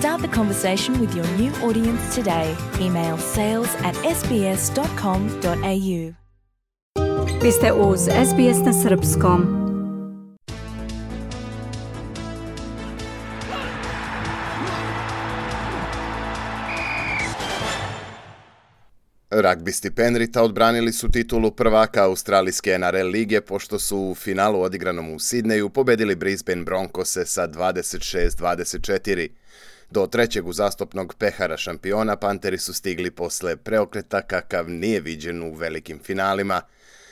Start the conversation with your new audience today. Email sales at sbs.com.au. Vi ste uz SBS na Srpskom. Ragbisti Penrita odbranili su titulu prvaka Australijske NRL lige pošto su u finalu odigranom u Sidneju pobedili Brisbane Broncose sa 26-24. Do trećeg uzastopnog pehara šampiona Panteri su stigli posle preokreta kakav nije viđen u velikim finalima.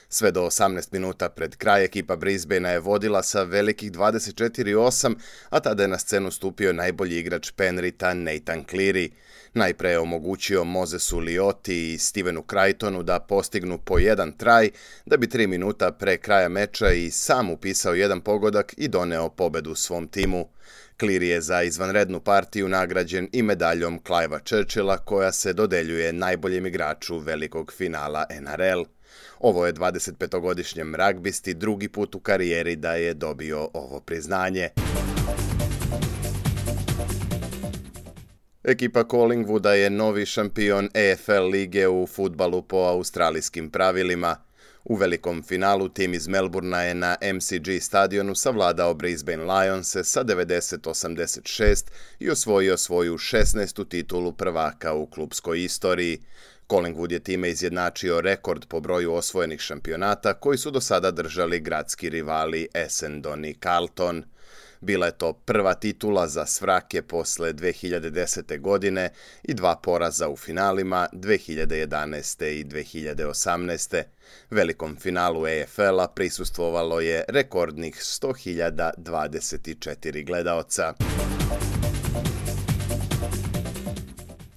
Sve do 18 minuta pred kraj ekipa Brisbanea je vodila sa velikih 24-8, a tada je na scenu stupio najbolji igrač Penrita Nathan Cleary. Najpre je omogućio Mozesu Lioti i Stevenu Crichtonu da postignu po jedan traj, da bi tri minuta pre kraja meča i sam upisao jedan pogodak i doneo pobedu svom timu. Cleary je za izvanrednu partiju nagrađen i medaljom Cliva Churchilla koja se dodeljuje najboljem igraču velikog finala NRL. Ovo je 25-godišnjem ragbisti drugi put u karijeri da je dobio ovo priznanje. Ekipa Collingwooda je novi šampion EFL lige u futbalu po australijskim pravilima. U velikom finalu tim iz Melburna je na MCG stadionu savladao Brisbane Lionse sa 90-86 i osvojio svoju 16. titulu prvaka u klubskoj istoriji. Collingwood je time izjednačio rekord po broju osvojenih šampionata koji su do sada držali gradski rivali Essendon i Carlton. Bila je to prva titula za Svrake posle 2010. godine i dva poraza u finalima 2011. i 2018. Velikom finalu EFL-a prisustvovalo je rekordnih 100.024 gledaoca.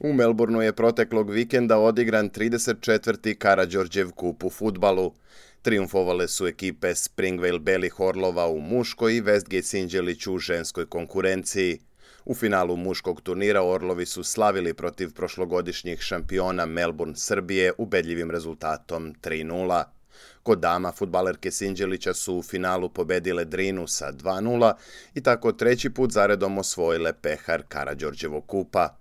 U Melbourneu je proteklog vikenda odigran 34. Karađorđev kup u futbalu. Triumfovale su ekipe Springvale Beli Horlova u muškoj i Westgate Sinđelić u ženskoj konkurenciji. U finalu muškog turnira Orlovi su slavili protiv prošlogodišnjih šampiona Melbourne Srbije ubedljivim rezultatom 3-0. Kod dama futbalerke Sinđelića su u finalu pobedile Drinu sa 2-0 i tako treći put zaredom osvojile pehar Karađorđevog kupa.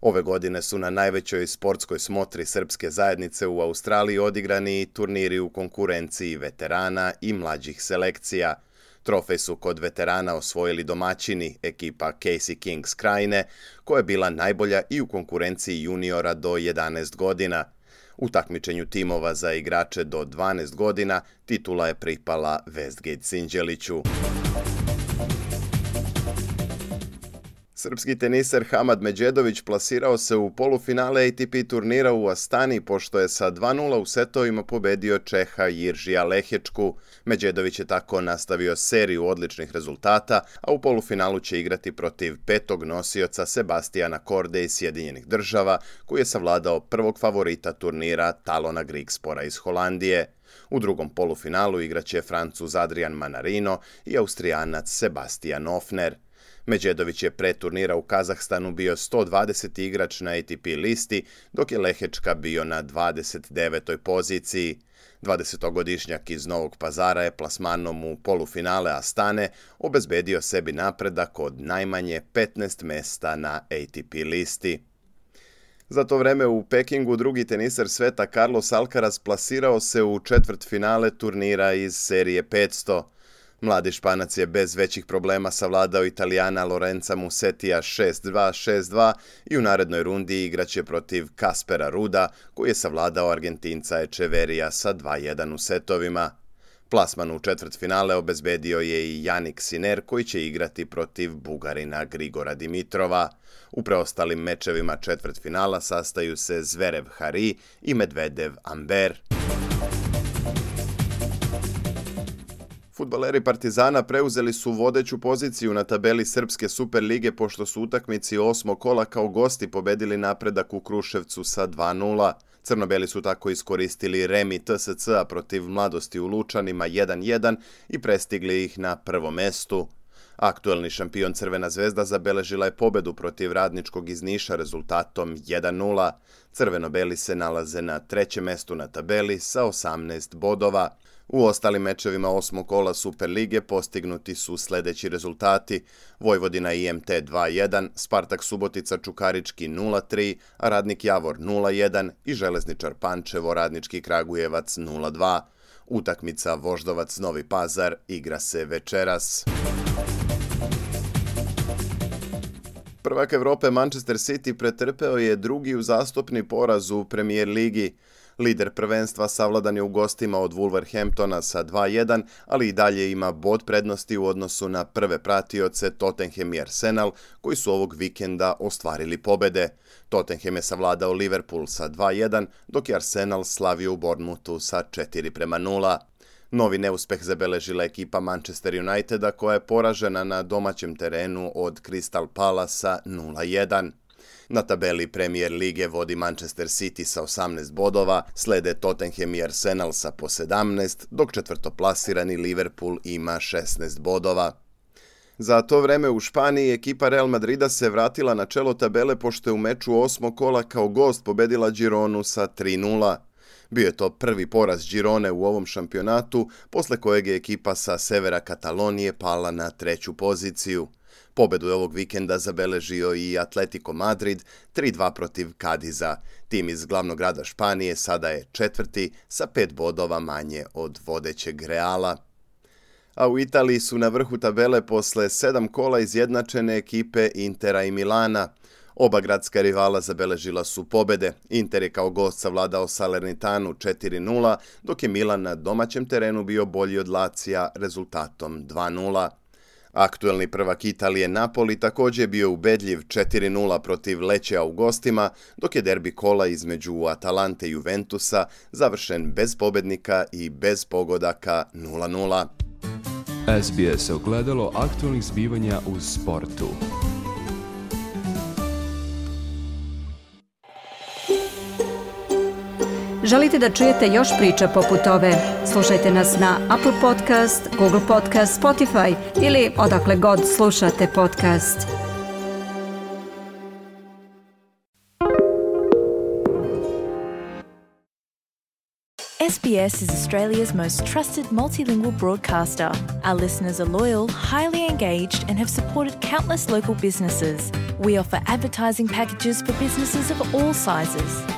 Ove godine su na najvećoj sportskoj smotri srpske zajednice u Australiji odigrani turniri u konkurenciji veterana i mlađih selekcija. Trofej su kod veterana osvojili domaćini, ekipa Casey Kings Krajine, koja je bila najbolja i u konkurenciji juniora do 11 godina. U takmičenju timova za igrače do 12 godina titula je pripala Westgate Sinđeliću. Srpski teniser Hamad Međedović plasirao se u polufinale ATP turnira u Astani pošto je sa 2-0 u setovima pobedio Čeha Jiržija Lehečku. Međedović je tako nastavio seriju odličnih rezultata, a u polufinalu će igrati protiv petog nosioca Sebastijana Korde iz Sjedinjenih država, koji je savladao prvog favorita turnira Talona Grigspora iz Holandije. U drugom polufinalu igraće Francuz Adrian Manarino i Austrijanac Sebastian Ofner. Međedović je pre turnira u Kazahstanu bio 120. igrač na ATP listi, dok je Lehečka bio na 29. poziciji. 20-godišnjak iz Novog pazara je plasmanom u polufinale Astane obezbedio sebi napredak od najmanje 15 mesta na ATP listi. Za to vreme u Pekingu drugi teniser sveta Carlos Alcaraz plasirao se u četvrt finale turnira iz serije 500. Mladi Španac je bez većih problema savladao Italijana Lorenza Musetija 6-2-6-2 i u narednoj rundi igraće protiv Kaspera Ruda, koji je savladao Argentinca Echeverija sa 2-1 u setovima. Plasman u četvrt finale obezbedio je i Janik Siner koji će igrati protiv Bugarina Grigora Dimitrova. U preostalim mečevima četvrt finala sastaju se Zverev Hari i Medvedev Amber. Futbaleri Partizana preuzeli su vodeću poziciju na tabeli Srpske Super Lige pošto su utakmici osmo kola kao gosti pobedili napredak u Kruševcu sa 2-0. Crnobeli su tako iskoristili remi TSC-a protiv mladosti u Lučanima 1-1 i prestigli ih na prvom mestu. Aktuelni šampion Crvena zvezda zabeležila je pobedu protiv radničkog iz Niša rezultatom 1-0. Crveno-beli se nalaze na trećem mestu na tabeli sa 18 bodova. U ostalim mečevima osmog kola Superlige postignuti su sledeći rezultati. Vojvodina IMT 2-1, Spartak Subotica Čukarički 0-3, a Radnik Javor 0-1 i Železničar Pančevo Radnički Kragujevac 0-2. Utakmica Voždovac Novi Pazar igra se večeras. Prvak Evrope Manchester City pretrpeo je drugi uzastopni poraz u Premier Ligi. Lider prvenstva savladan je u gostima od Wolverhamptona sa 2-1, ali i dalje ima bod prednosti u odnosu na prve pratioce Tottenham i Arsenal, koji su ovog vikenda ostvarili pobede. Tottenham je savladao Liverpool sa 2-1, dok je Arsenal slavio u Bournemouthu sa 4 prema 0. Novi neuspeh zabeležila ekipa Manchester Uniteda koja je poražena na domaćem terenu od Crystal Palasa 0-1. Na tabeli Premier Lige vodi Manchester City sa 18 bodova, slede Tottenham i Arsenal sa po 17, dok četvrtoplasirani Liverpool ima 16 bodova. Za to vreme u Španiji ekipa Real Madrida se vratila na čelo tabele pošto je u meču osmo kola kao gost pobedila Gironu sa 3-0. Bio je to prvi poraz Girone u ovom šampionatu, posle kojeg je ekipa sa severa Katalonije pala na treću poziciju. Pobedu je ovog vikenda zabeležio i Atletico Madrid 3-2 protiv Kadiza. Tim iz glavnog grada Španije sada je četvrti sa pet bodova manje od vodećeg Reala. A u Italiji su na vrhu tabele posle sedam kola izjednačene ekipe Intera i Milana. Oba gradska rivala zabeležila su pobede. Inter je kao gost savladao Salernitanu 4-0, dok je Milan na domaćem terenu bio bolji od Lacija rezultatom 2-0. Aktuelni prvak Italije Napoli takođe je bio ubedljiv 4-0 protiv Lećea u gostima, dok je derbi kola između Atalante i Juventusa završen bez pobednika i bez pogodaka 0-0. SBS ogledalo aktualnih zbivanja u sportu. Želite da čujete još priča poput ove? Slušajte nas na Apple Podcast, Google Podcast, Spotify ili odakle god slušate podcast. SBS is Australia's most trusted multilingual broadcaster. Our listeners are loyal, highly engaged, and have supported countless local businesses. We offer advertising packages for businesses of all sizes.